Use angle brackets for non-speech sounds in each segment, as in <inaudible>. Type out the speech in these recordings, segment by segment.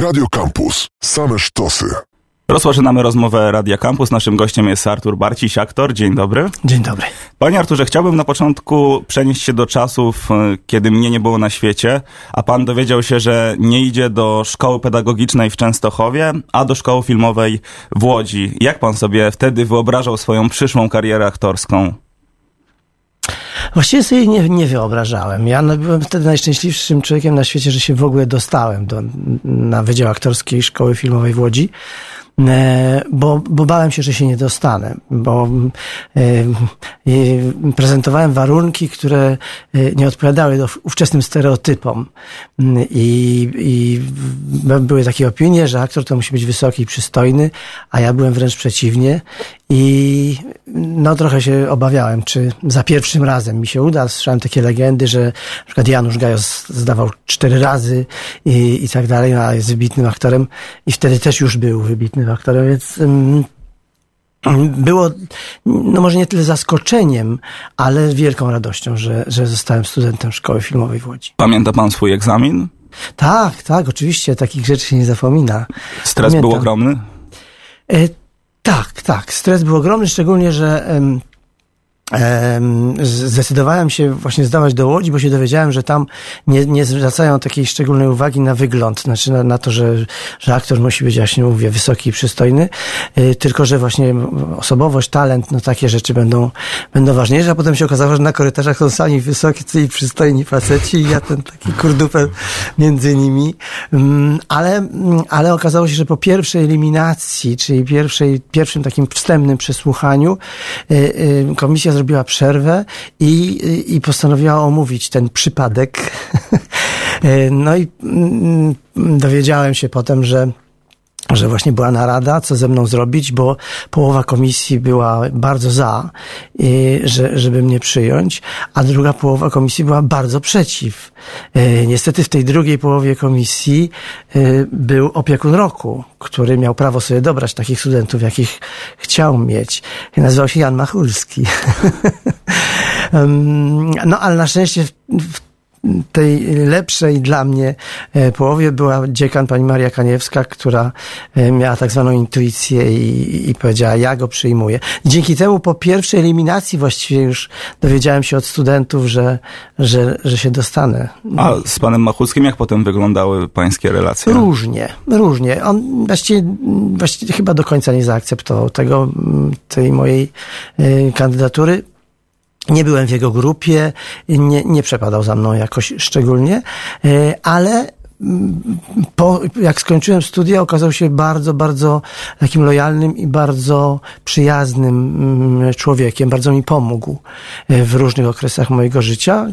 Radio Campus. Same sztosy. Rozpoczynamy rozmowę Radia Campus. Naszym gościem jest Artur Barciś, aktor. Dzień dobry. Dzień dobry. Panie Arturze, chciałbym na początku przenieść się do czasów, e, kiedy mnie nie było na świecie, a pan dowiedział się, że nie idzie do szkoły pedagogicznej w Częstochowie, a do szkoły filmowej w Łodzi. Jak pan sobie wtedy wyobrażał swoją przyszłą karierę aktorską? Właściwie sobie nie, nie wyobrażałem. Ja byłem wtedy najszczęśliwszym człowiekiem na świecie, że się w ogóle dostałem do, na Wydział Aktorskiej Szkoły Filmowej w Łodzi. E, bo, bo bałem się, że się nie dostanę, bo e, e, prezentowałem warunki, które nie odpowiadały do ówczesnym stereotypom. I, I były takie opinie, że aktor to musi być wysoki i przystojny, a ja byłem wręcz przeciwnie. I no trochę się obawiałem, czy za pierwszym razem mi się uda. Słyszałem takie legendy, że na przykład Janusz Gajos zdawał cztery razy i, i tak dalej, a jest wybitnym aktorem. I wtedy też już był wybitnym aktorem, więc um, było, no może nie tyle zaskoczeniem, ale wielką radością, że, że zostałem studentem szkoły filmowej w Łodzi. Pamięta pan swój egzamin? Tak, tak, oczywiście, takich rzeczy się nie zapomina. Stres Pamiętam. był ogromny? Tak, tak. Stres był ogromny, szczególnie, że zdecydowałem się właśnie zdawać do Łodzi, bo się dowiedziałem, że tam nie, nie zwracają takiej szczególnej uwagi na wygląd, znaczy na, na to, że, że aktor musi być, właśnie mówię, wysoki i przystojny, y, tylko że właśnie osobowość, talent, no takie rzeczy będą, będą ważniejsze, a potem się okazało, że na korytarzach są sami wysocy i przystojni faceci i ja ten taki kurdupel między nimi, mm, ale, mm, ale okazało się, że po pierwszej eliminacji, czyli pierwszej, pierwszym takim wstępnym przesłuchaniu y, y, komisja zrobiła przerwę i, i postanowiła omówić ten przypadek. <laughs> no i mm, dowiedziałem się potem, że że właśnie była narada, co ze mną zrobić, bo połowa komisji była bardzo za, że, żeby mnie przyjąć, a druga połowa komisji była bardzo przeciw. E, niestety w tej drugiej połowie komisji e, był opiekun roku, który miał prawo sobie dobrać takich studentów, jakich chciał mieć. Nazywał się Jan Machulski. <laughs> no ale na szczęście w tej lepszej dla mnie e, połowie była dziekan pani Maria Kaniewska, która e, miała tak zwaną intuicję i, i powiedziała, ja go przyjmuję. Dzięki temu po pierwszej eliminacji właściwie już dowiedziałem się od studentów, że, że, że się dostanę. A z panem Machulskim jak potem wyglądały pańskie relacje? Różnie, różnie. On właściwie, właściwie chyba do końca nie zaakceptował tego, tej mojej e, kandydatury. Nie byłem w jego grupie, nie, nie przepadał za mną jakoś szczególnie, e, ale mm, po, jak skończyłem studia, okazał się bardzo, bardzo takim lojalnym i bardzo przyjaznym mm, człowiekiem. Bardzo mi pomógł e, w różnych okresach mojego życia.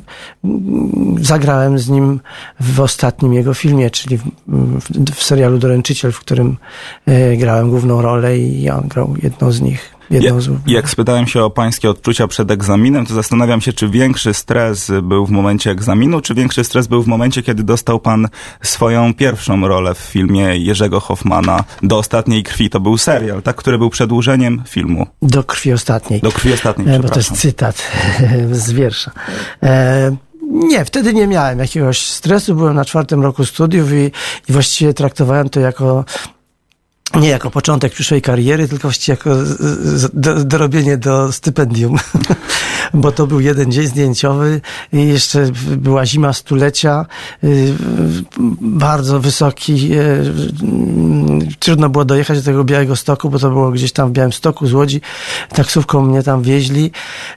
Zagrałem z nim w ostatnim jego filmie, czyli w, w, w serialu Doręczyciel, w którym e, grałem główną rolę i on grał jedną z nich. Jedną z... Jak spytałem się o pańskie odczucia przed egzaminem, to zastanawiam się, czy większy stres był w momencie egzaminu, czy większy stres był w momencie, kiedy dostał pan swoją pierwszą rolę w filmie Jerzego Hoffmana Do Ostatniej Krwi. To był serial, tak, który był przedłużeniem filmu. Do Krwi Ostatniej. Do Krwi Ostatniej, e, Bo to jest cytat <laughs> z wiersza. E nie, wtedy nie miałem jakiegoś stresu. Byłem na czwartym roku studiów i, i właściwie traktowałem to jako nie jako początek przyszłej kariery, tylko właściwie jako dorobienie do stypendium. <laughs> Bo to był jeden dzień zdjęciowy i jeszcze była zima stulecia, y, bardzo wysoki. Y, trudno było dojechać do tego Białego Stoku, bo to było gdzieś tam w Białym Stoku z Łodzi. Taksówką mnie tam wieźli.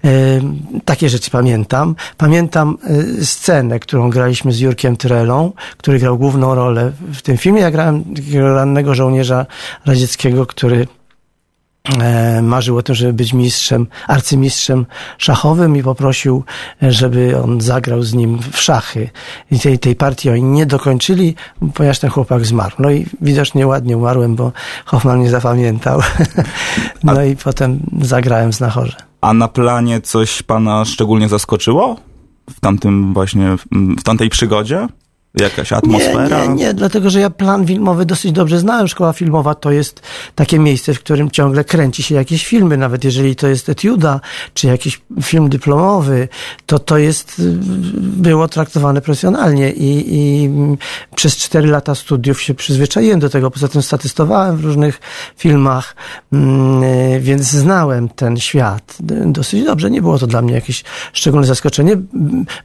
Y, takie rzeczy pamiętam. Pamiętam scenę, którą graliśmy z Jurkiem Trelą, który grał główną rolę w tym filmie. Ja grałem rannego żołnierza radzieckiego, który e, marzył o tym, żeby być mistrzem, arcymistrzem szachowym i poprosił, żeby on zagrał z nim w szachy. I tej, tej partii oni nie dokończyli, ponieważ ten chłopak zmarł. No i widocznie ładnie umarłem, bo Hoffman nie zapamiętał. <laughs> No A... i potem zagrałem z Nachorze. A na planie coś pana szczególnie zaskoczyło? W tamtym właśnie, w tamtej przygodzie? Jakaś atmosfera? Nie, nie, nie, dlatego że ja plan filmowy dosyć dobrze znałem. Szkoła filmowa to jest takie miejsce, w którym ciągle kręci się jakieś filmy, nawet jeżeli to jest etiuda, czy jakiś film dyplomowy, to to jest, było traktowane profesjonalnie i, i przez cztery lata studiów się przyzwyczaiłem do tego. Poza tym statystowałem w różnych filmach, mm, więc znałem ten świat dosyć dobrze. Nie było to dla mnie jakieś szczególne zaskoczenie.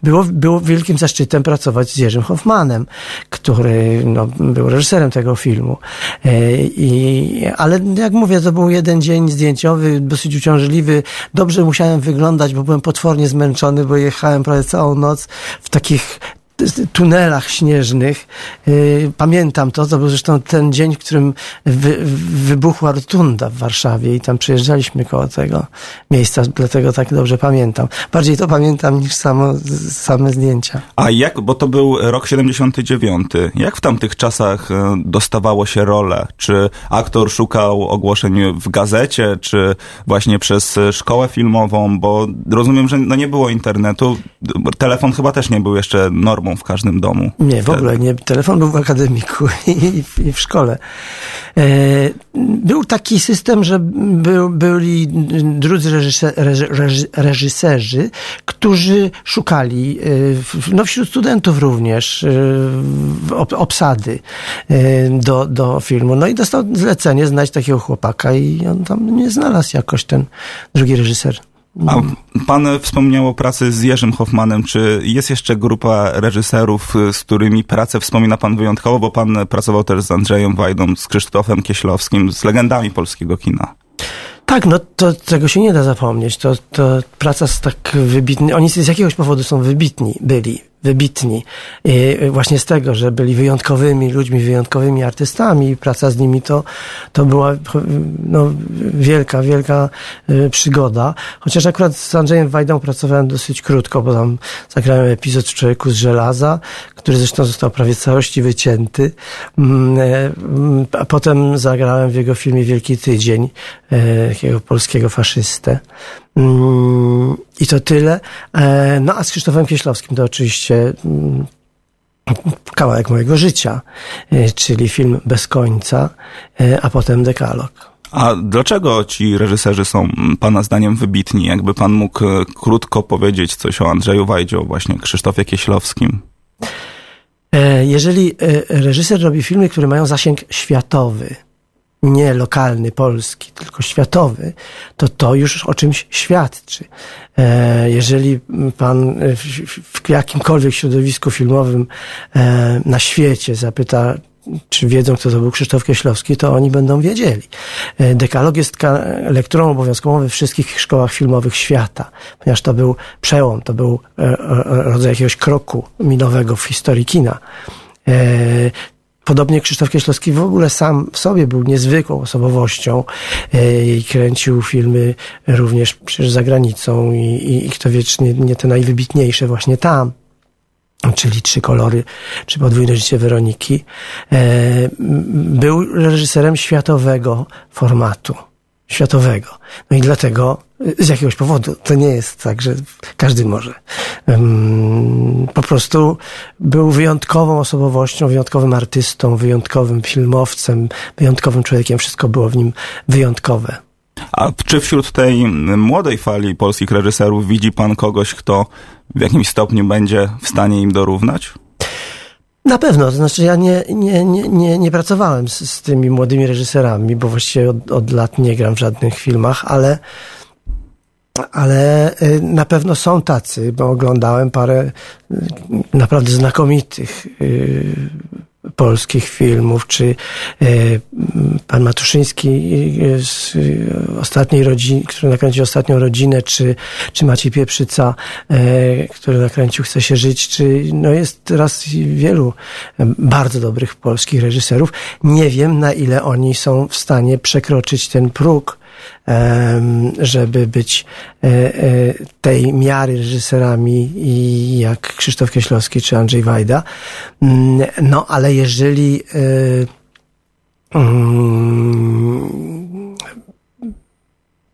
Było, było wielkim zaszczytem pracować z Jerzym Hoffmanem który no, był reżyserem tego filmu. E, I, ale jak mówię, to był jeden dzień zdjęciowy, dosyć uciążliwy. Dobrze musiałem wyglądać, bo byłem potwornie zmęczony, bo jechałem prawie całą noc w takich tunelach śnieżnych. Y, pamiętam to, to był zresztą ten dzień, w którym wy, wybuchła rotunda w Warszawie i tam przyjeżdżaliśmy koło tego miejsca, dlatego tak dobrze pamiętam. Bardziej to pamiętam niż samo, same zdjęcia. A jak, bo to był rok 79, jak w tamtych czasach e, dostawało się rolę? Czy aktor szukał ogłoszeń w gazecie, czy właśnie przez szkołę filmową, bo rozumiem, że no nie było internetu, telefon chyba też nie był jeszcze normą w każdym domu. Nie, w ogóle nie. Telefon był w akademiku <laughs> i, i w szkole. E, był taki system, że byli drudzy reżyserzy, reżyserzy, którzy szukali, e, no wśród studentów również, e, obsady do, do filmu. No i dostał zlecenie znać takiego chłopaka i on tam nie znalazł jakoś ten drugi reżyser. A pan wspomniał o pracy z Jerzym Hoffmanem. Czy jest jeszcze grupa reżyserów, z którymi pracę wspomina pan wyjątkowo? Bo pan pracował też z Andrzejem Wajdą, z Krzysztofem Kieślowskim, z legendami polskiego kina. Tak, no to tego się nie da zapomnieć. To, to praca z tak wybitny. Oni z jakiegoś powodu są wybitni, byli wybitni. I właśnie z tego, że byli wyjątkowymi ludźmi, wyjątkowymi artystami i praca z nimi to, to była no, wielka, wielka y, przygoda. Chociaż akurat z Andrzejem Wajdą pracowałem dosyć krótko, bo tam zagrałem epizod Człowieku z Żelaza, który zresztą został prawie całości wycięty. Mm, a potem zagrałem w jego filmie Wielki Tydzień, takiego polskiego faszystę. Mm, I to tyle. E, no a z Krzysztofem Kieślowskim to oczywiście mm, kawałek mojego życia, e, czyli film Bez końca, e, a potem Dekalog. A dlaczego ci reżyserzy są pana zdaniem wybitni? Jakby pan mógł krótko powiedzieć coś o Andrzeju Wajdzie, o właśnie Krzysztofie Kieślowskim? Jeżeli reżyser robi filmy, które mają zasięg światowy, nie lokalny, polski, tylko światowy, to to już o czymś świadczy. E, jeżeli pan w jakimkolwiek środowisku filmowym e, na świecie zapyta, czy wiedzą, kto to był Krzysztof Kieślowski, to oni będą wiedzieli. E, dekalog jest lekturą obowiązkową we wszystkich szkołach filmowych świata, ponieważ to był przełom, to był rodzaj jakiegoś kroku minowego w historii kina. Podobnie Krzysztof Kieślowski w ogóle sam w sobie był niezwykłą osobowością e, i kręcił filmy również przecież za granicą i, i, i kto wie, czy nie, nie te najwybitniejsze właśnie tam czyli Trzy kolory, czy Podwójne życie Weroniki, e, był reżyserem światowego formatu światowego. No i dlatego z jakiegoś powodu to nie jest tak, że każdy może. Po prostu był wyjątkową osobowością, wyjątkowym artystą, wyjątkowym filmowcem, wyjątkowym człowiekiem. Wszystko było w nim wyjątkowe. A czy wśród tej młodej fali polskich reżyserów widzi pan kogoś, kto w jakimś stopniu będzie w stanie im dorównać? Na pewno, to znaczy ja nie, nie, nie, nie, nie pracowałem z, z tymi młodymi reżyserami, bo właściwie od, od lat nie gram w żadnych filmach, ale, ale y, na pewno są tacy, bo oglądałem parę y, naprawdę znakomitych y, polskich filmów, czy pan Matuszyński z ostatniej rodziny, który nakręcił ostatnią rodzinę, czy, czy Maciej Pieprzyca, który nakręcił Chce się żyć, czy no jest teraz wielu bardzo dobrych polskich reżyserów. Nie wiem, na ile oni są w stanie przekroczyć ten próg, żeby być e, e, tej miary reżyserami jak Krzysztof Kieślowski czy Andrzej Wajda. Mm, no, ale jeżeli e, mm,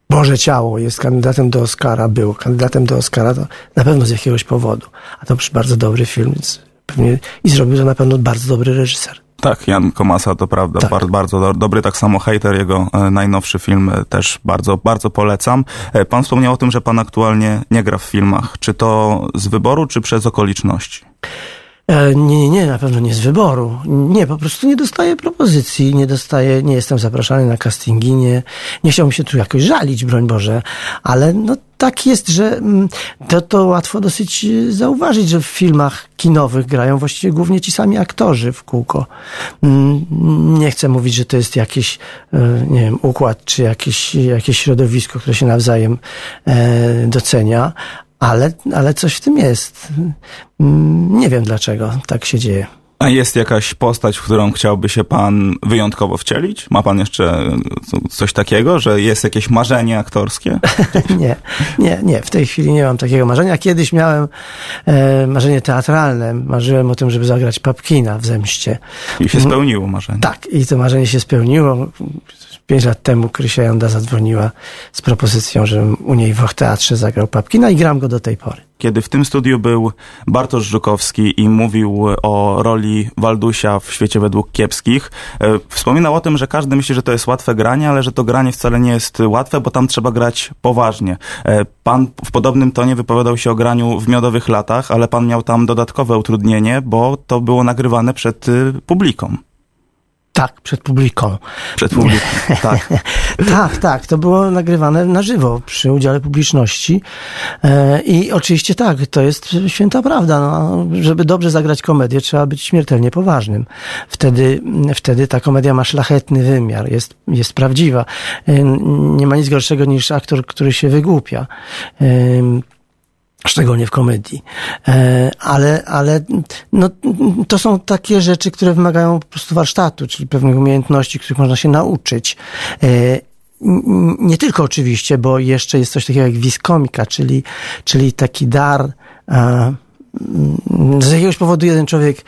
Boże Ciało jest kandydatem do Oscara, był kandydatem do Oscara, to na pewno z jakiegoś powodu. A to już bardzo dobry film, więc pewnie, i zrobił to na pewno bardzo dobry reżyser. Tak, Jan Komasa to prawda, Tak. bardzo, bardzo do- dobry, tak samo Hater, jego e, najnowszy film e, też bardzo, bardzo polecam. E, Pan wspomniał o tym, że pan aktualnie nie gra w filmach. Czy to z wyboru, czy przez okoliczności? E, Nie, nie, nie, na pewno nie z wyboru. Nie, po prostu nie dostaję propozycji, nie dostaję, nie jestem zapraszany na castingi, nie, nie chciałbym się tu jakoś żalić, broń Boże, ale no tak jest, że mm, to, to łatwo dosyć e, zauważyć, że w filmach kinowych grają właściwie głównie ci sami aktorzy w kółko. Mm, Nie chcę mówić, że to jest jakiś, e, nie wiem, układ, czy jakieś, jakieś środowisko, które się nawzajem docenia, ale, ale coś w tym jest. Mm, Nie wiem dlaczego tak się dzieje. A jest jakaś postać, w którą chciałby się pan wyjątkowo wcielić? Ma pan jeszcze e, coś takiego, że jest jakieś marzenie aktorskie? <laughs> Nie, nie, nie. W tej chwili nie mam takiego marzenia. Kiedyś miałem e, marzenie teatralne. Marzyłem o tym, żeby zagrać Papkina w Zemście. I się spełniło marzenie. Tak, i to marzenie się spełniło. Pięć lat temu Krysia Janda zadzwoniła z propozycją, żebym u niej w teatrze zagrał Papkina i gram go do tej pory. Kiedy w tym studiu był Bartosz Żukowski i mówił o roli Waldusia w świecie według kiepskich, e, wspominał o tym, że każdy myśli, że to jest łatwe granie, ale że to granie wcale nie jest łatwe, bo tam trzeba grać poważnie. E, Pan w podobnym tonie wypowiadał się o graniu w miodowych latach, ale pan miał tam dodatkowe utrudnienie, bo to było nagrywane przed y, publiką. Tak, przed publiką. Przed publiką, <laughs> tak. Tak, tak, to było nagrywane na żywo przy udziale publiczności. E, I oczywiście tak, to jest święta prawda. No, żeby dobrze zagrać komedię, trzeba być śmiertelnie poważnym. Wtedy, wtedy ta komedia ma szlachetny wymiar, jest, jest prawdziwa. E, Nie ma nic gorszego niż aktor, który się wygłupia. Szczególnie w komedii. E, ale, ale no, to są takie rzeczy, które wymagają po prostu warsztatu, czyli pewnych umiejętności, których można się nauczyć. E, nie tylko oczywiście, bo jeszcze jest coś takiego jak wiskomika, czyli, czyli taki dar. e, Z jakiegoś powodu jeden człowiek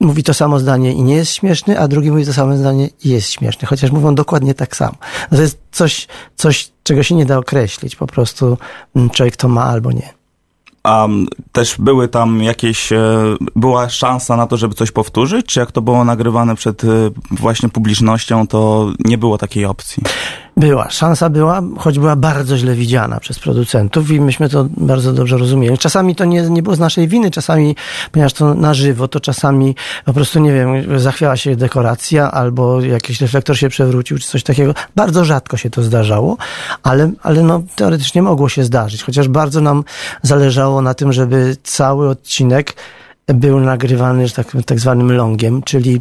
mówi to samo zdanie i nie jest śmieszny, a drugi mówi to samo zdanie i jest śmieszny, chociaż mówią dokładnie tak samo. To jest coś, coś, czego się nie da określić. Po prostu człowiek to ma albo nie. A też były tam jakieś, e, była szansa na to, żeby coś powtórzyć? Czy jak to było nagrywane przed e, właśnie publicznością, to nie było takiej opcji? Była, szansa była, choć była bardzo źle widziana przez producentów i myśmy to bardzo dobrze rozumieli. Czasami to nie, nie było z naszej winy, czasami, ponieważ to na żywo, to czasami po prostu, nie wiem, zachwiała się dekoracja albo jakiś reflektor się przewrócił, czy coś takiego. Bardzo rzadko się to zdarzało, ale, ale no, teoretycznie mogło się zdarzyć, chociaż bardzo nam zależało na tym, żeby cały odcinek był nagrywany, tak, tak zwanym longiem, czyli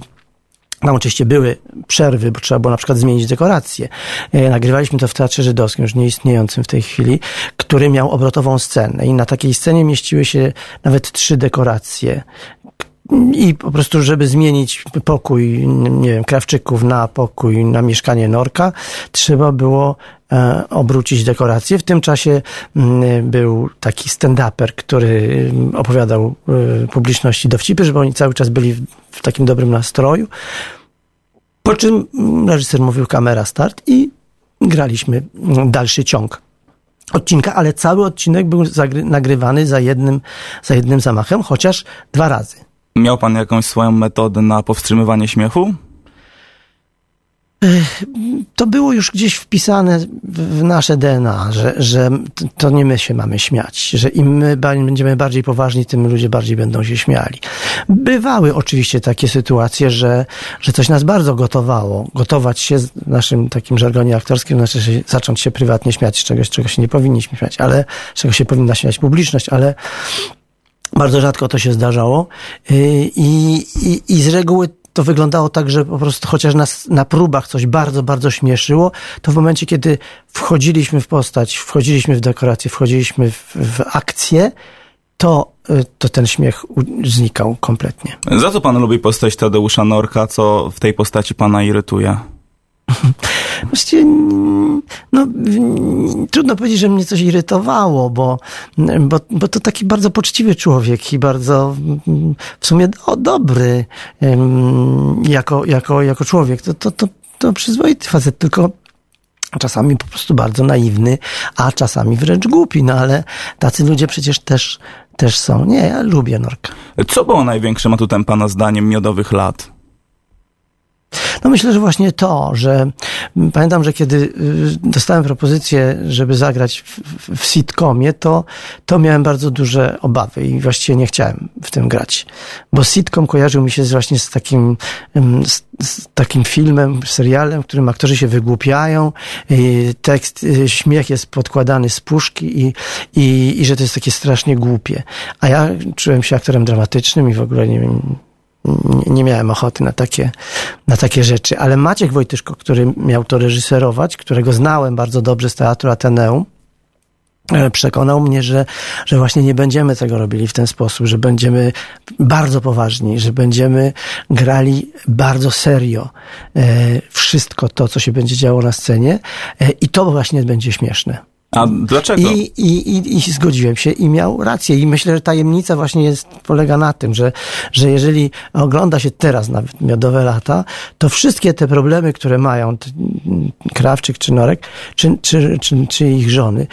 tam oczywiście były przerwy, bo trzeba było na przykład zmienić dekoracje. E, Nagrywaliśmy to w Teatrze Żydowskim, już nieistniejącym w tej chwili, który miał obrotową scenę i na takiej scenie mieściły się nawet trzy dekoracje. I po prostu, żeby zmienić pokój, nie wiem, Krawczyków na pokój, na mieszkanie Norka, trzeba było e, obrócić dekoracje. W tym czasie mm, był taki stand-uper, który mm, opowiadał e, publiczności dowcipy, żeby oni cały czas byli w takim dobrym nastroju. Po czym reżyser mówił kamera start i graliśmy dalszy ciąg odcinka, ale cały odcinek był nagrywany za jednym, za jednym zamachem, chociaż dwa razy. Miał pan jakąś swoją metodę na powstrzymywanie śmiechu? To było już gdzieś wpisane w nasze DNA, że, że to nie my się mamy śmiać, że im my będziemy bardziej poważni, tym ludzie bardziej będą się śmiali. Bywały oczywiście takie sytuacje, że, że coś nas bardzo gotowało. Gotować się w naszym takim żargonie aktorskim, znaczy się, zacząć się prywatnie śmiać z czegoś, czego się nie powinniśmy śmiać, ale czego się powinna śmiać publiczność, ale bardzo rzadko to się zdarzało Yy, i, i, i z reguły to wyglądało tak, że po prostu chociaż nas na próbach coś bardzo, bardzo śmieszyło, to w momencie, kiedy wchodziliśmy w postać, wchodziliśmy w dekorację, wchodziliśmy w, w akcję, to, y, to ten śmiech znikał kompletnie. Za co pan lubi postać Tadeusza Norka? Co w tej postaci pana irytuje? <laughs> Właściwie, no, trudno powiedzieć, że mnie coś irytowało, bo, bo, bo to taki bardzo poczciwy człowiek i bardzo w sumie o, dobry jako, jako, jako człowiek. To, to, to, to przyzwoity facet, tylko czasami po prostu bardzo naiwny, a czasami wręcz głupi, no ale tacy ludzie przecież też, też są. Nie, ja lubię Norka. Co było największym atutem pana zdaniem miodowych lat? No myślę, że właśnie to, że pamiętam, że kiedy y, dostałem propozycję, żeby zagrać w, w, sitcomie, to, to miałem bardzo duże obawy i właściwie nie chciałem w tym grać. Bo sitcom kojarzył mi się właśnie z takim, z, z takim filmem, serialem, w którym aktorzy się wygłupiają, tekst, y, śmiech jest podkładany z puszki i, i, i że to jest takie strasznie głupie. A ja czułem się aktorem dramatycznym i w ogóle nie wiem, nie miałem ochoty na takie, na takie rzeczy. Ale Maciek Wojtyszko, który miał to reżyserować, którego znałem bardzo dobrze z Teatru Ateneum, e, przekonał mnie, że, że właśnie nie będziemy tego robili w ten sposób, że będziemy bardzo poważni, że będziemy grali bardzo serio e, wszystko to, co się będzie działo na scenie e, i to właśnie będzie śmieszne. A dlaczego? I, i, i, I zgodziłem się i miał rację. I myślę, że tajemnica właśnie jest, polega na tym, że, że jeżeli ogląda się teraz nawet miodowe lata, to wszystkie te problemy, które mają Krawczyk czy Norek, czy, czy, czy, czy ich żony,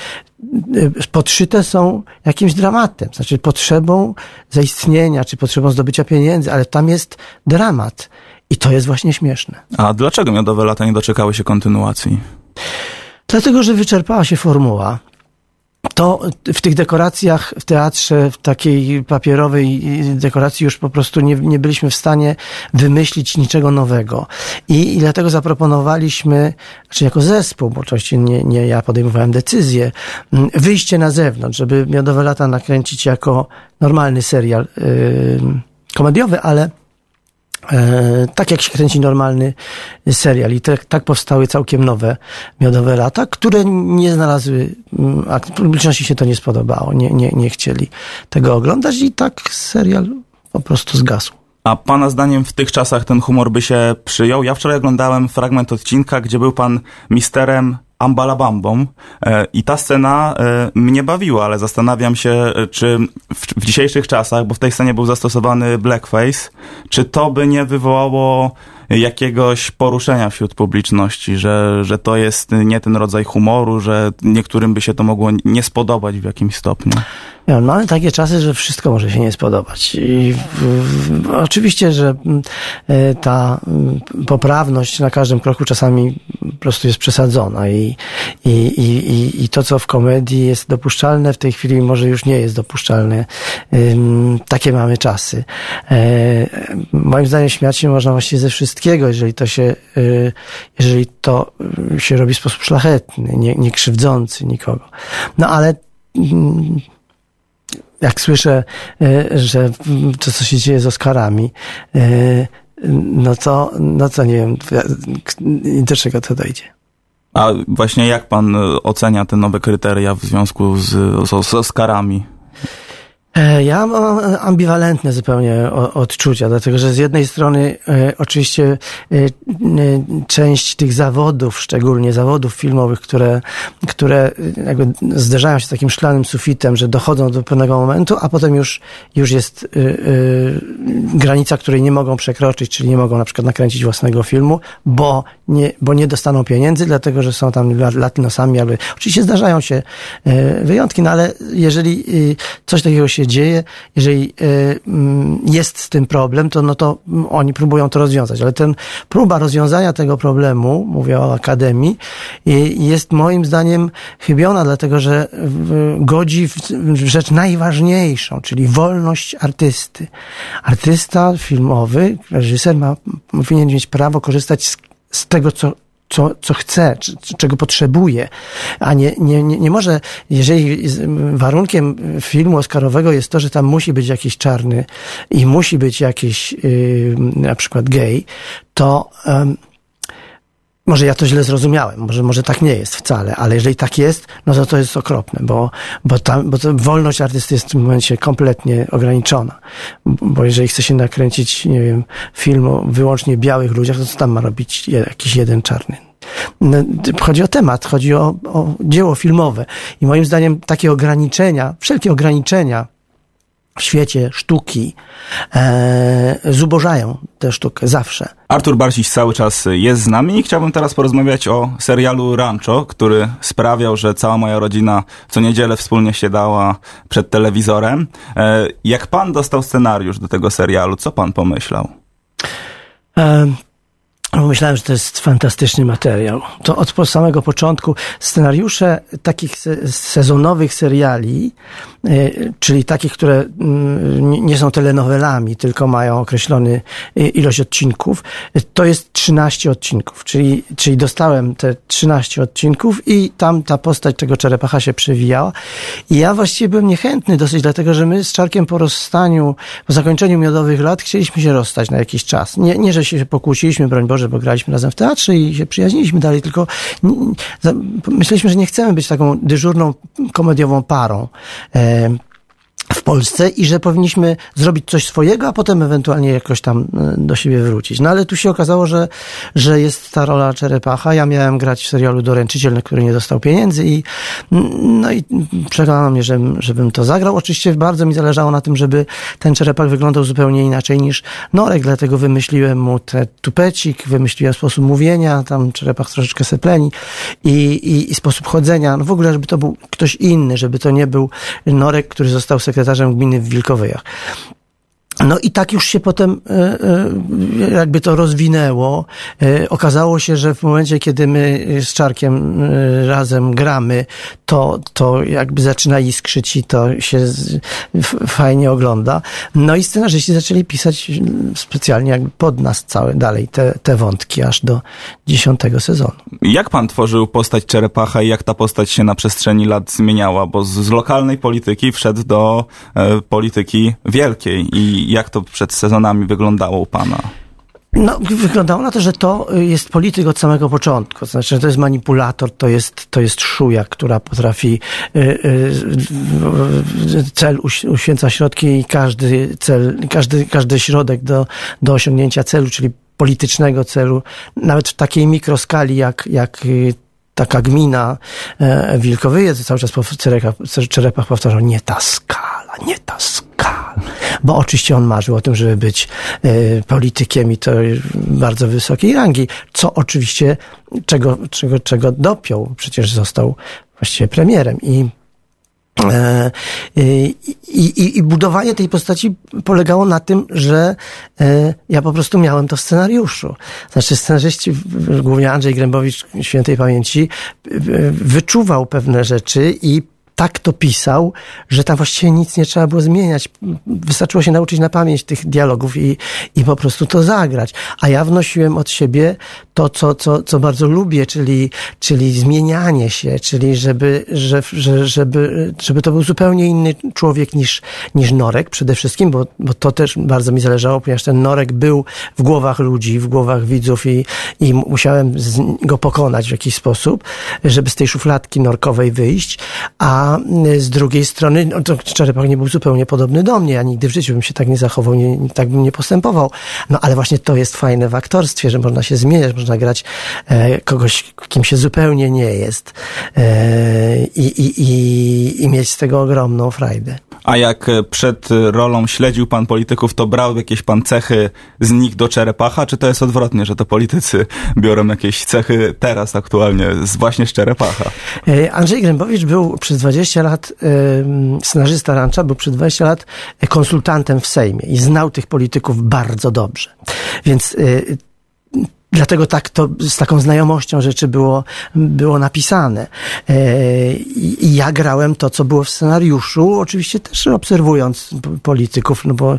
podszyte są jakimś dramatem, znaczy potrzebą zaistnienia, czy potrzebą zdobycia pieniędzy, ale tam jest dramat. I to jest właśnie śmieszne. A dlaczego miodowe lata nie doczekały się kontynuacji? Dlatego, że wyczerpała się formuła. To w tych dekoracjach w teatrze, w takiej papierowej dekoracji już po prostu nie, nie byliśmy w stanie wymyślić niczego nowego. I, I dlatego zaproponowaliśmy, znaczy jako zespół, bo oczywiście nie, nie ja podejmowałem decyzję, wyjście na zewnątrz, żeby Miodowe Lata nakręcić jako normalny serial yy, komediowy, ale E, tak jak się kręci normalny serial. I tak, tak powstały całkiem nowe miodowe lata, które nie znalazły, mm, a publiczności się to nie spodobało, nie, nie, nie chcieli tego oglądać i tak serial po prostu zgasł. A pana zdaniem w tych czasach ten humor by się przyjął? Ja wczoraj oglądałem fragment odcinka, gdzie był pan misterem Ambalabambą e, i ta scena e, mnie bawiła, ale zastanawiam się, e, czy w, w dzisiejszych czasach, bo w tej scenie był zastosowany blackface, czy to by nie wywołało jakiegoś poruszenia wśród publiczności, że, że to jest nie ten rodzaj humoru, że niektórym by się to mogło nie spodobać w jakimś stopniu. Mamy takie czasy, że wszystko może się nie spodobać. I w, w, oczywiście, że mm, e, ta mm, poprawność na każdym kroku czasami po prostu jest przesadzona i, i, i, i to, co w komedii jest dopuszczalne, w tej chwili może już nie jest dopuszczalne. Takie mamy czasy. E, moim zdaniem śmiać się można właściwie ze wszystkiego, jeżeli to się, e, jeżeli to się robi w sposób szlachetny, nie, nie krzywdzący nikogo. No ale mm, jak słyszę, e, że to, co się dzieje z Oscarami, e, no to, no to nie wiem, do czego to dojdzie. A właśnie jak pan ocenia te nowe kryteria w związku z, z, z Oscarami? E, ja mam ambiwalentne zupełnie odczucia, dlatego że z jednej strony e, oczywiście e, część tych zawodów, szczególnie zawodów filmowych, które, które jakby zderzają się z takim szklanym sufitem, że dochodzą do pewnego momentu, a potem już, już jest granica, której nie mogą przekroczyć, czyli nie mogą na przykład nakręcić własnego filmu, bo nie, bo nie dostaną pieniędzy, dlatego że są tam latynosami, albo oczywiście zdarzają się wyjątki, no ale jeżeli coś takiego się się dzieje, jeżeli y, mm, jest z tym problem, to, no to oni próbują to rozwiązać. Ale ten próba rozwiązania tego problemu, mówię o Akademii, jest moim zdaniem chybiona, dlatego że godzi w rzecz najważniejszą, czyli wolność artysty. Artysta filmowy, reżyser ma, powinien mieć prawo korzystać z, z tego, co co, co chce, czego potrzebuje, a nie, nie, nie, może, jeżeli warunkiem filmu oscarowego jest to, że tam musi być jakiś czarny i musi być jakiś yy, na przykład gej, to yy, może ja to źle zrozumiałem, może, może tak nie jest wcale, ale jeżeli tak jest, no to to jest okropne, bo, bo, tam, bo wolność artysty jest w tym momencie kompletnie ograniczona. Bo jeżeli chce się nakręcić, nie wiem, film o wyłącznie białych ludziach, to co tam ma robić jakiś jeden czarny? No, chodzi o temat, chodzi o, o dzieło filmowe. I moim zdaniem takie ograniczenia, wszelkie ograniczenia w świecie sztuki e, zubożają tę sztukę zawsze. Artur Barciś cały czas jest z nami i chciałbym teraz porozmawiać o serialu Rancho, który sprawiał, że cała moja rodzina co niedzielę wspólnie siadała przed telewizorem. E, jak pan dostał scenariusz do tego serialu, co pan pomyślał? E, Myślałem, że to jest fantastyczny materiał. To od samego początku scenariusze takich sezonowych seriali, y, czyli takich, które mm, nie są telenowelami, tylko mają określony y, ilość odcinków, to jest 13 odcinków. Czyli, czyli dostałem te 13 odcinków i tam ta postać tego Czerepacha się przewijała. I ja właściwie byłem niechętny dosyć, dlatego że my z Czarkiem po rozstaniu, po zakończeniu miodowych lat chcieliśmy się rozstać na jakiś czas. Nie, nie że się pokłóciliśmy, broń Boże, bo graliśmy razem w teatrze i się przyjaźniliśmy dalej, tylko myśleliśmy, że nie chcemy być taką dyżurną komediową parą. W Polsce i że powinniśmy zrobić coś swojego, a potem ewentualnie jakoś tam e, do siebie wrócić. No ale tu się okazało, że, że jest ta rola Czerepacha. Ja miałem grać w serialu Doręczyciel, na który nie dostał pieniędzy i no i przekonano mnie, że, żebym to zagrał. Oczywiście bardzo mi zależało na tym, żeby ten Czerepach wyglądał zupełnie inaczej niż Norek, dlatego wymyśliłem mu te tupecik, wymyśliłem sposób mówienia, tam Czerepach troszeczkę sepleni i, i, i sposób chodzenia. No w ogóle, żeby to był ktoś inny, żeby to nie był Norek, który został sekretarzem sekretarzem gminy w Wilkowyjach. No i tak już się potem e, e, jakby to rozwinęło. E, okazało się, że w momencie, kiedy my z Czarkiem razem gramy, to, to jakby zaczyna iskrzyć i to się fajnie ogląda. No i scenarzyści zaczęli pisać specjalnie jakby pod nas całe dalej te, te wątki aż do dziesiątego sezonu. Jak pan tworzył postać Czerepacha i jak ta postać się na przestrzeni lat zmieniała? Bo z, z lokalnej polityki wszedł do e, polityki wielkiej i jak to przed sezonami wyglądało u pana? No, wyglądało na to, że to jest polityk od samego początku. To znaczy, że to jest manipulator, to jest, to jest szuja, która potrafi y, y, cel uświęca środki i każdy cel, każdy, każdy środek do, do osiągnięcia celu, czyli politycznego celu, nawet w takiej mikroskali jak, jak y, taka gmina e, Wilkowyje, cały czas po Czerepach powtarzał, nie ta skala, nie ta skala. Bo oczywiście on marzył o tym, żeby być e, politykiem i to bardzo wysokiej rangi, co oczywiście czego, czego, czego dopiął. Przecież został właściwie premierem i E, I, i, I, budowanie tej postaci polegało na tym, że e, ja po prostu miałem to w scenariuszu. Znaczy, scenarzyści, głównie Andrzej Grębowicz świętej pamięci, wyczuwał pewne rzeczy i tak to pisał, że tam właściwie nic nie trzeba było zmieniać. Wystarczyło się nauczyć na pamięć tych dialogów i, i po prostu to zagrać. A ja wnosiłem od siebie to, co, co, co bardzo lubię, czyli, czyli zmienianie się, czyli żeby, że, że, żeby, żeby to był zupełnie inny człowiek niż, niż Norek przede wszystkim, bo, bo to też bardzo mi zależało, ponieważ ten Norek był w głowach ludzi, w głowach widzów i, i musiałem go pokonać w jakiś sposób, żeby z tej szufladki norkowej wyjść, a z drugiej strony, no to Czerepach nie był zupełnie podobny do mnie. Ja nigdy w życiu bym się tak nie zachował, nie, tak bym nie postępował. No ale właśnie to jest fajne w aktorstwie, że można się zmieniać, można grać e, kogoś, kim się zupełnie nie jest e, i, i, i, i mieć z tego ogromną frajdę. A jak e, przed rolą śledził pan polityków, to brał jakieś pan cechy z nich do Czerepacha, czy to jest odwrotnie, że to politycy biorą jakieś cechy teraz aktualnie z właśnie z Czerepacha? E, Andrzej Grębowicz był przez 20 lat, scenarzysta Rancza, był przez 20 lat konsultantem w Sejmie i znał tych polityków bardzo dobrze. Więc e, Dlatego tak to z taką znajomością rzeczy było, było napisane. E, I ja grałem to, co było w scenariuszu, oczywiście też obserwując polityków, no bo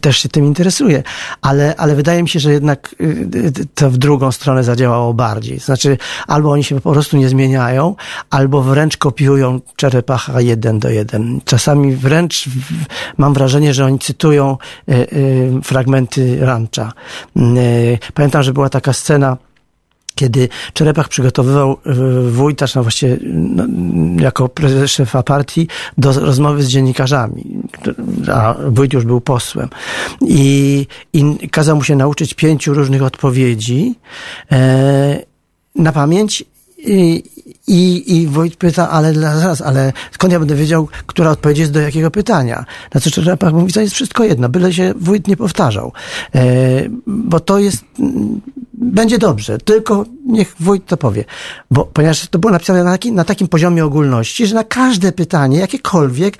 też się tym interesuję. Ale, ale wydaje mi się, że jednak y, to w drugą stronę zadziałało bardziej. Znaczy, albo oni się po prostu nie zmieniają, albo wręcz kopiują Czerepacha jeden do jeden. Czasami wręcz mam wrażenie, że oni cytują fragmenty Rancha Pamiętam, że była taka scena, kiedy Czerepach przygotowywał e, wójtarz, no właściwie no, jako szefa partii, do rozmowy z dziennikarzami, a wójt już był posłem. I, i kazał mu się nauczyć pięciu różnych odpowiedzi e, na pamięć i, i, I Wojt pyta, ale zaraz, ale skąd ja będę wiedział, która odpowiedź jest do jakiego pytania? Na co trzeba mówić, to jest wszystko jedno, byle się Wójt nie powtarzał. E, bo to jest, będzie dobrze, tylko niech wójt to powie. Bo, ponieważ to było napisane na, taki, na takim poziomie ogólności, że na każde pytanie, jakiekolwiek,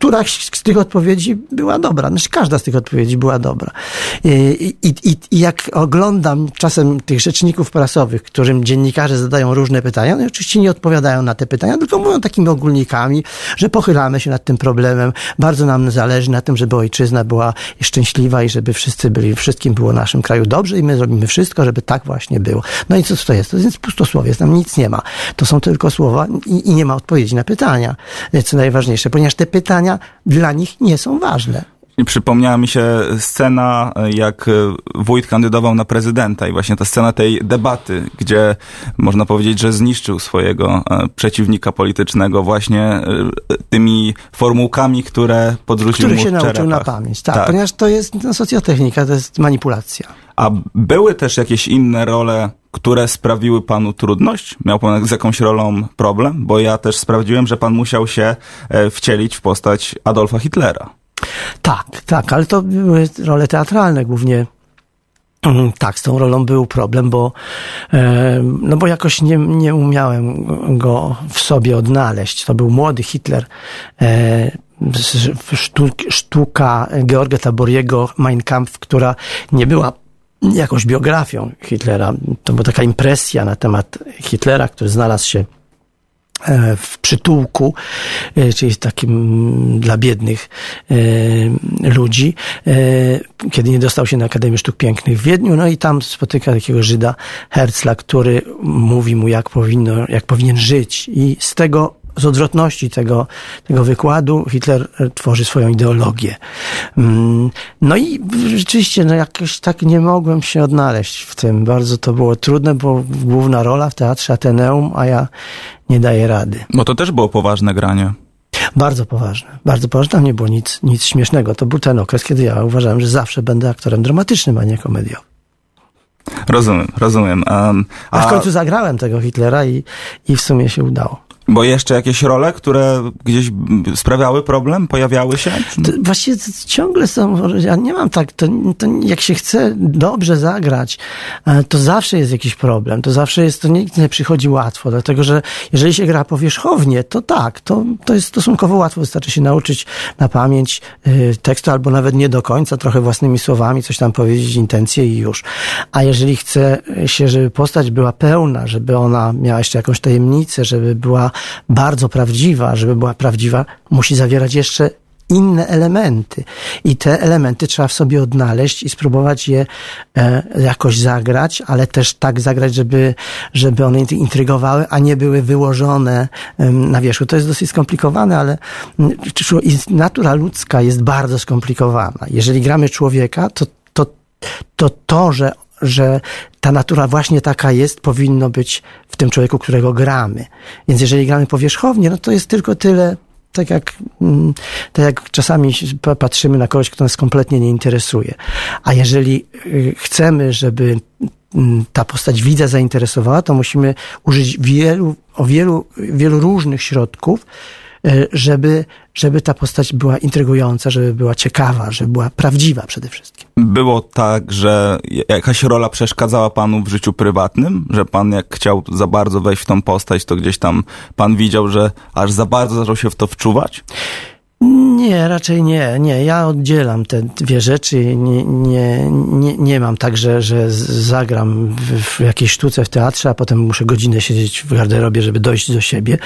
któraś z tych odpowiedzi była dobra. Znaczy każda z tych odpowiedzi była dobra. I, i, i, i jak oglądam czasem tych rzeczników prasowych, którym dziennikarze zadają różne pytania, no oczywiście nie odpowiadają na te pytania, tylko mówią takimi ogólnikami, że pochylamy się nad tym problemem, bardzo nam zależy na tym, żeby ojczyzna była szczęśliwa i żeby wszyscy byli, wszystkim było naszym kraju dobrze i my zrobimy wszystko, żeby tak właśnie było. No i co to jest? To jest pustosłowie, tam nic nie ma. To są tylko słowa i, i nie ma odpowiedzi na pytania, co najważniejsze, ponieważ te pytania dla nich nie są ważne. Przypomniała mi się scena, jak wójt kandydował na prezydenta i właśnie ta scena tej debaty, gdzie można powiedzieć, że zniszczył swojego e, przeciwnika politycznego właśnie e, tymi formułkami, które podrzucił Który mu się nauczył na pamięć, tak, tak, ponieważ to jest no, socjotechnika, to jest manipulacja. A były też jakieś inne role, które sprawiły panu trudność? Miał pan z jakąś rolą problem? Bo ja też sprawdziłem, że pan musiał się e, wcielić w postać Adolfa Hitlera. Tak, tak, ale to były role teatralne głównie. Mm, tak, z tą rolą był problem, bo, no bo jakoś nie, nie umiałem go w sobie odnaleźć. To był młody Hitler. E, sztuka Georga Taboriego Mein Kampf, która nie była jakąś biografią Hitlera. To była taka impresja na temat Hitlera, który znalazł się e, w przytułku, e, czyli takim dla biednych e, ludzi, kiedy nie dostał się na Akademię Sztuk Pięknych w Wiedniu, no i tam spotyka takiego Żyda Herzla, który mówi mu, jak powinno, jak powinien żyć i z tego z odwrotności tego, tego wykładu Hitler tworzy swoją ideologię. No i rzeczywiście, no jakoś tak nie mogłem się odnaleźć w tym. Bardzo to było trudne, bo główna rola w teatrze Ateneum, a ja nie daję rady. Bo to też było poważne granie. Bardzo poważne, bardzo poważne. Tam nie było nic, nic śmiesznego. To był ten okres, kiedy ja uważałem, że zawsze będę aktorem dramatycznym, a nie komediowym. Rozumiem, rozumiem. Um, a... a w końcu zagrałem tego Hitlera i, i w sumie się udało. Bo jeszcze jakieś role, które gdzieś sprawiały problem, pojawiały się? To właściwie ciągle są, ja nie mam tak, to, to jak się chce dobrze zagrać, to zawsze jest jakiś problem, to zawsze jest, to nigdy nie przychodzi łatwo, dlatego że jeżeli się gra powierzchownie, to tak, to, to jest stosunkowo łatwo, wystarczy się nauczyć na pamięć y, tekstu, albo nawet nie do końca, trochę własnymi słowami coś tam powiedzieć, intencje i już. A jeżeli chce się, żeby postać była pełna, żeby ona miała jeszcze jakąś tajemnicę, żeby była bardzo prawdziwa, żeby była prawdziwa, musi zawierać jeszcze inne elementy. I te elementy trzeba w sobie odnaleźć i spróbować je e, jakoś zagrać, ale też tak zagrać, żeby, żeby one intrygowały, a nie były wyłożone na wierzchu. To jest dosyć skomplikowane, ale natura ludzka jest bardzo skomplikowana. Jeżeli gramy człowieka, to, to, to że że ta natura właśnie taka jest, powinno być w tym człowieku, którego gramy. Więc jeżeli gramy powierzchownie, no to jest tylko tyle, tak jak, tak jak czasami patrzymy na kogoś, kto nas kompletnie nie interesuje. A jeżeli y, chcemy, żeby ta postać widza zainteresowała, to musimy użyć wielu, o wielu, wielu różnych środków, żeby, żeby ta postać była intrygująca, żeby była ciekawa, żeby była prawdziwa przede wszystkim. Było tak, że jakaś rola przeszkadzała panu w życiu prywatnym, że pan jak chciał za bardzo wejść w tą postać, to gdzieś tam pan widział, że aż za bardzo zaczął się w to wczuwać? Nie, raczej nie, nie. Ja oddzielam te dwie rzeczy. Nie, nie, nie, nie mam tak, że, że zagram w, jakiejś sztuce w teatrze, a potem muszę godzinę siedzieć w garderobie, żeby dojść do siebie.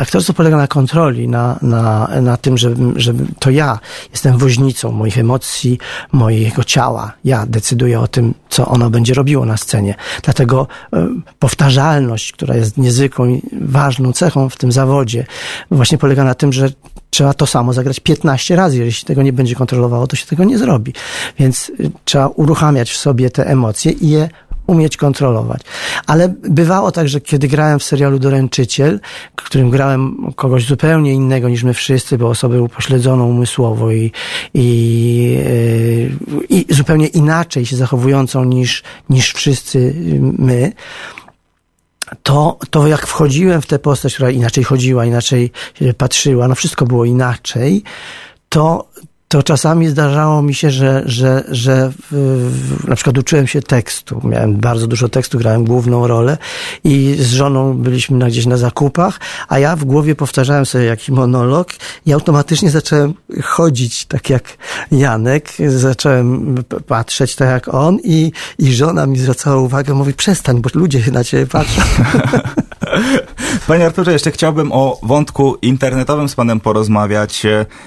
Aktorstwo polega na kontroli, na, na, na tym, że, że to ja jestem woźnicą moich emocji, mojego ciała. Ja decyduję o tym, co ono będzie robiło na scenie. Dlatego y, powtarzalność, która jest niezwykłą, ważną cechą w tym zawodzie, właśnie polega na tym, że trzeba to samo zagrać 15 razy. Jeżeli się tego nie będzie kontrolowało, to się tego nie zrobi. Więc y, trzeba uruchamiać w sobie te emocje i je umieć kontrolować. Ale bywało tak, że kiedy grałem w serialu Doręczyciel, w którym grałem kogoś zupełnie innego niż my wszyscy, bo osobę upośledzoną umysłowo i, i, y, i zupełnie inaczej się zachowującą niż, niż wszyscy my, to, to jak wchodziłem w tę postać, która inaczej chodziła, inaczej patrzyła, no wszystko było inaczej, to, to czasami zdarzało mi się, że, że, że w, na przykład uczyłem się tekstu. Miałem bardzo dużo tekstu, grałem główną rolę i z żoną byliśmy na, gdzieś na zakupach, a ja w głowie powtarzałem sobie jakiś monolog i automatycznie zacząłem chodzić tak jak Janek, zacząłem patrzeć tak jak on i, i żona mi zwracała uwagę, mówi przestań, bo ludzie na ciebie patrzą. <laughs> Panie Arturze, jeszcze chciałbym o wątku internetowym z panem porozmawiać.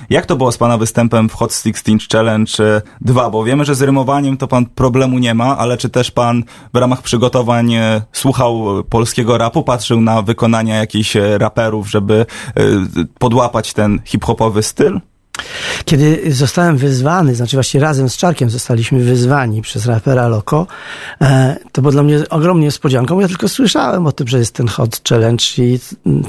Jak to było z pana występem w Hot 16 Challenge 2? Bo wiemy, że z rymowaniem to pan problemu nie ma, ale czy też pan w ramach przygotowań e, słuchał polskiego rapu, patrzył na wykonania jakichś raperów, żeby e, podłapać ten hip-hopowy styl? Kiedy zostałem wyzwany, znaczy właściwie razem z Czarkiem zostaliśmy wyzwani przez rapera Loco, e, to było dla mnie ogromnie niespodzianką. Ja tylko słyszałem o tym, że jest ten Hot Challenge i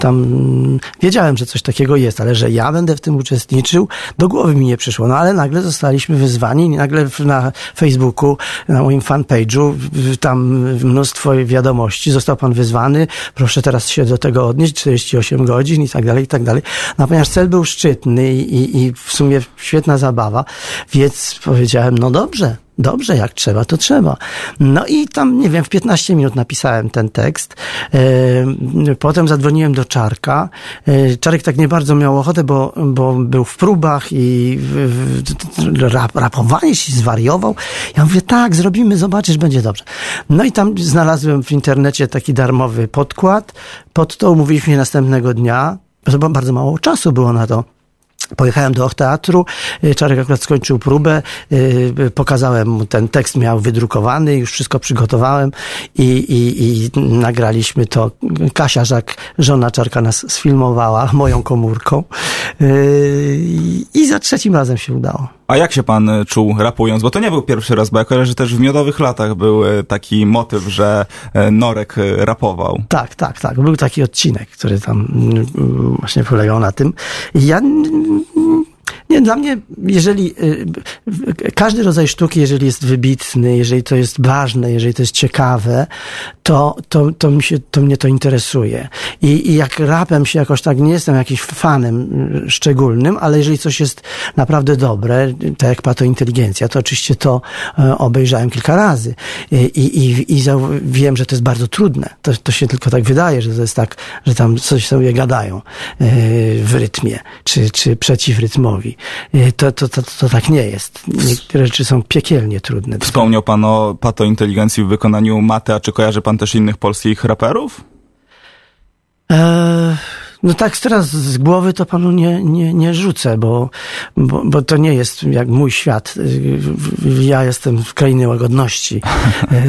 tam wiedziałem, że coś takiego jest, ale że ja będę w tym uczestniczył, do głowy mi nie przyszło. No ale nagle zostaliśmy wyzwani i nagle na Facebooku, na moim fanpage'u, tam mnóstwo wiadomości, został pan wyzwany, proszę teraz się do tego odnieść, 48 godzin i tak dalej, i tak dalej. No, ponieważ cel był szczytny i, i w sumie świetna zabawa, więc powiedziałem, no dobrze, Dobrze, jak trzeba, to trzeba. No i tam, nie wiem, w 15 minut napisałem ten tekst. Potem zadzwoniłem do Czarka. Czarek tak nie bardzo miał ochotę, bo, bo był w próbach i rap, rapowanie się zwariował. Ja mówię, tak, zrobimy, zobaczysz, będzie dobrze. No i tam znalazłem w internecie taki darmowy podkład. Pod to umówiliśmy się następnego dnia. Bardzo mało czasu było na to. Pojechałem do teatru, y, Czarek akurat skończył próbę, y, pokazałem mu ten tekst, miał wydrukowany, już wszystko przygotowałem i, i, i nagraliśmy to. Kasia Żak, żona Czarka nas sfilmowała moją komórką y, i za trzecim razem się udało. A jak się pan czuł rapując? Bo to nie był pierwszy raz, bo ja że też w Miodowych Latach był taki motyw, że Norek rapował. Tak, tak, tak. Był taki odcinek, który tam mm, właśnie polegał na tym. Ja nie, dla mnie, jeżeli y, każdy rodzaj sztuki, jeżeli jest wybitny, jeżeli to jest ważne, jeżeli to jest ciekawe, to, to, to, mi się, to mnie to interesuje. I, I jak rapem się jakoś tak, nie jestem jakimś fanem y, szczególnym, ale jeżeli coś jest naprawdę dobre, tak jak Pato Inteligencja, to oczywiście to y, obejrzałem kilka razy. I, i, i wiem, że to jest bardzo trudne. To, to się tylko tak wydaje, że to jest tak, że tam coś sobie gadają w rytmie, czy, czy przeciwrytmowi. Y, to, to, to, to tak nie jest. Niektóre rzeczy są piekielnie trudne. Wspomniał pan o patointeligencji w wykonaniu Maty, a czy kojarzy pan też innych polskich raperów? Eee... No tak teraz z głowy to panu nie, nie, nie rzucę, bo, bo, bo to nie jest jak mój świat. Ja jestem w krainie łagodności.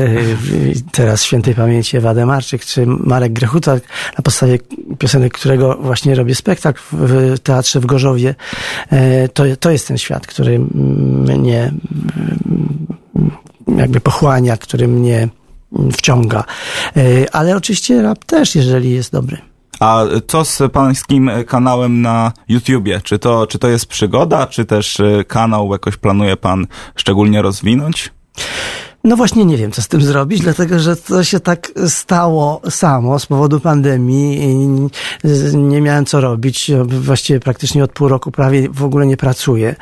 <laughs> teraz świętej pamięci Ewa Demarczyk czy Marek Grechuta, na podstawie piosenek, którego właśnie robię spektakl w teatrze w Gorzowie. To, to jest ten świat, który mnie jakby pochłania, który mnie wciąga. Ale oczywiście rap też, jeżeli jest dobry. A co z pańskim kanałem na YouTubie? Czy to, czy to jest przygoda, czy też e, kanał jakoś planuje pan szczególnie rozwinąć? No właśnie nie wiem, co z tym zrobić, dlatego że to się tak stało samo z powodu pandemii. Nie miałem co robić. Właściwie praktycznie od pół roku prawie w ogóle nie pracuję.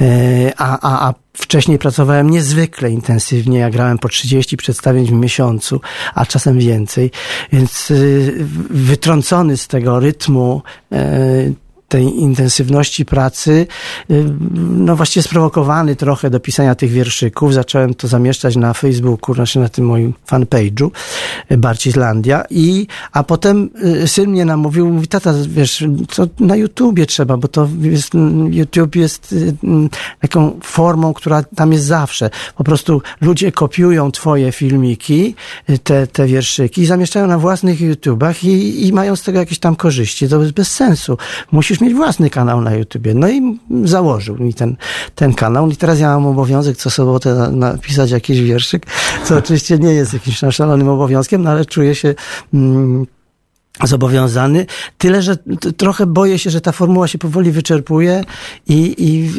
E, a, a, a Wcześniej pracowałem niezwykle intensywnie, ja grałem po 30 przedstawień w miesiącu, a czasem więcej, więc y, wytrącony z tego rytmu e, tej intensywności pracy, y, no właściwie sprowokowany trochę do pisania tych wierszyków. Zacząłem to zamieszczać na Facebooku, znaczy na tym moim fanpage'u y, Barcislandia i, a potem y, syn mnie namówił, mówi, tata, wiesz, to na YouTubie trzeba, bo to jest, YouTube jest taką formą, która tam jest zawsze. Po prostu ludzie kopiują twoje filmiki, te, te wierszyki i zamieszczają na własnych YouTubach i, i mają z tego jakieś tam korzyści. To jest bez sensu. Musisz musisz mieć własny kanał na YouTubie. No i założył mi ten, ten kanał. I teraz ja mam obowiązek co sobotę napisać jakiś wierszyk, co oczywiście nie jest jakimś szalonym obowiązkiem, no ale czuję się mm, zobowiązany. Tyle, że trochę boję się, że ta formuła się powoli wyczerpuje i, i,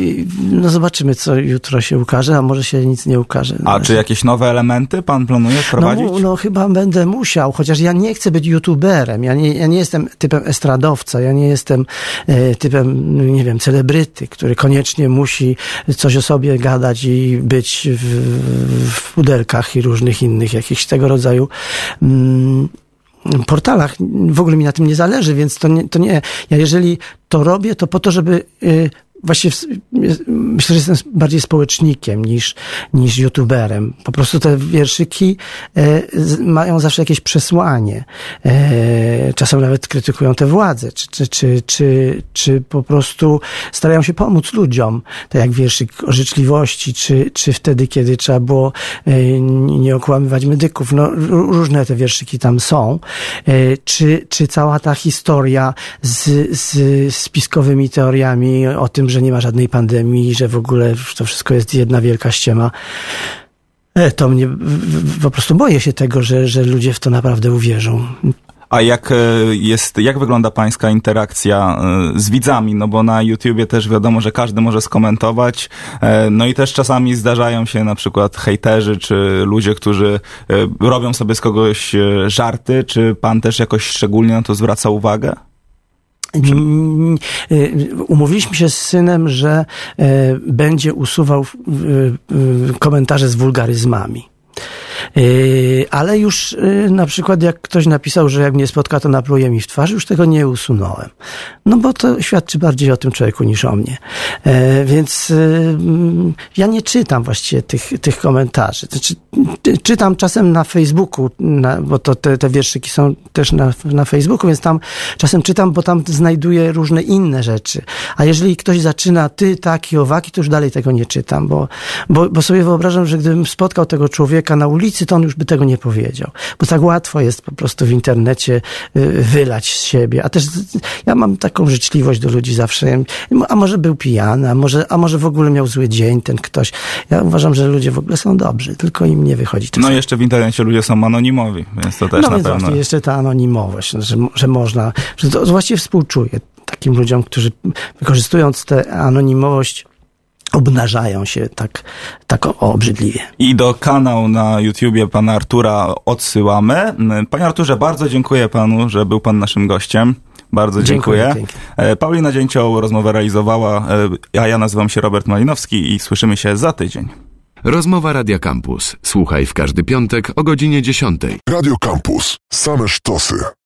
no zobaczymy, co jutro się ukaże, a może się nic nie ukaże. A czy jakieś nowe elementy pan planuje no, wprowadzić? mu- no chyba będę musiał, chociaż ja nie chcę być youtuberem, ja nie, ja nie jestem typem estradowca, ja nie jestem e, typem, no, nie wiem, celebryty, który koniecznie musi coś o sobie gadać i być w, w pudelkach i różnych innych jakichś tego rodzaju mm, portalach. W ogóle mi na tym nie zależy, więc to nie, to nie. Ja jeżeli to robię, to po to, żeby y, właśnie myślę, że jestem bardziej społecznikiem niż, niż youtuberem. Po prostu te wierszyki e, mają zawsze jakieś przesłanie. E, czasem nawet krytykują te władze, czy, czy, czy, czy, czy po prostu starają się pomóc ludziom. Tak jak wierszyk o życzliwości, czy, czy wtedy, kiedy trzeba było e, nie okłamywać medyków. No, ró- różne te wierszyki tam są. Czy, czy cała ta historia z, z spiskowymi teoriami o tym, że nie ma żadnej pandemii, że w ogóle to wszystko jest jedna wielka ściema. E, To mnie po prostu boję się tego, że, że ludzie w to naprawdę uwierzą. A jak e, jest, jak wygląda pańska interakcja e, z widzami? No bo na YouTubie też wiadomo, że każdy może skomentować. No i też czasami zdarzają się na przykład hejterzy, czy ludzie, którzy robią sobie z kogoś żarty. Czy pan też jakoś szczególnie na to zwraca uwagę? Umówiliśmy się z synem, że e, będzie usuwał komentarze z wulgaryzmami. Y, Ale już y, na przykład jak ktoś napisał, że jak mnie spotka, to napluje mi w twarz, już tego nie usunąłem. No bo to świadczy bardziej o tym człowieku niż o mnie. E, Więc ja nie czytam właściwie tych, tych komentarzy. Znaczy, czytam czasem na Facebooku, bo to te, te wierszyki są też na, na Facebooku, więc tam czasem czytam, bo tam znajduję różne inne rzeczy. A jeżeli ktoś zaczyna ty, taki, owaki, to już dalej tego nie czytam, bo, bo, bo sobie wyobrażam, że gdybym spotkał tego człowieka na ulicy, to on już by tego nie powiedział. Bo tak łatwo jest po prostu w internecie y, wylać z siebie. A też ja mam taką życzliwość do ludzi zawsze. A może był pijany, a może, a może w ogóle miał zły dzień ten ktoś. Ja uważam, że ludzie w ogóle są dobrzy, tylko im nie wychodzi czasami. No jeszcze w internecie ludzie są anonimowi, więc to też no na więc pewno. jeszcze ta anonimowość, no, że, że można, że to właściwie współczuję takim ludziom, którzy wykorzystując tę anonimowość obnażają się tak, tak o- obrzydliwie. I do kanału na YouTubie pana Artura odsyłamy. Panie Arturze, bardzo dziękuję panu, że był pan naszym gościem. Bardzo Dziękuję dziękuję. E, Paulina Dzięcioł rozmowę realizowała, e, a ja nazywam się Robert Malinowski i słyszymy się za tydzień. Rozmowa Radia Campus. Słuchaj w każdy piątek o godzinie 10. Radio Campus. Same sztosy.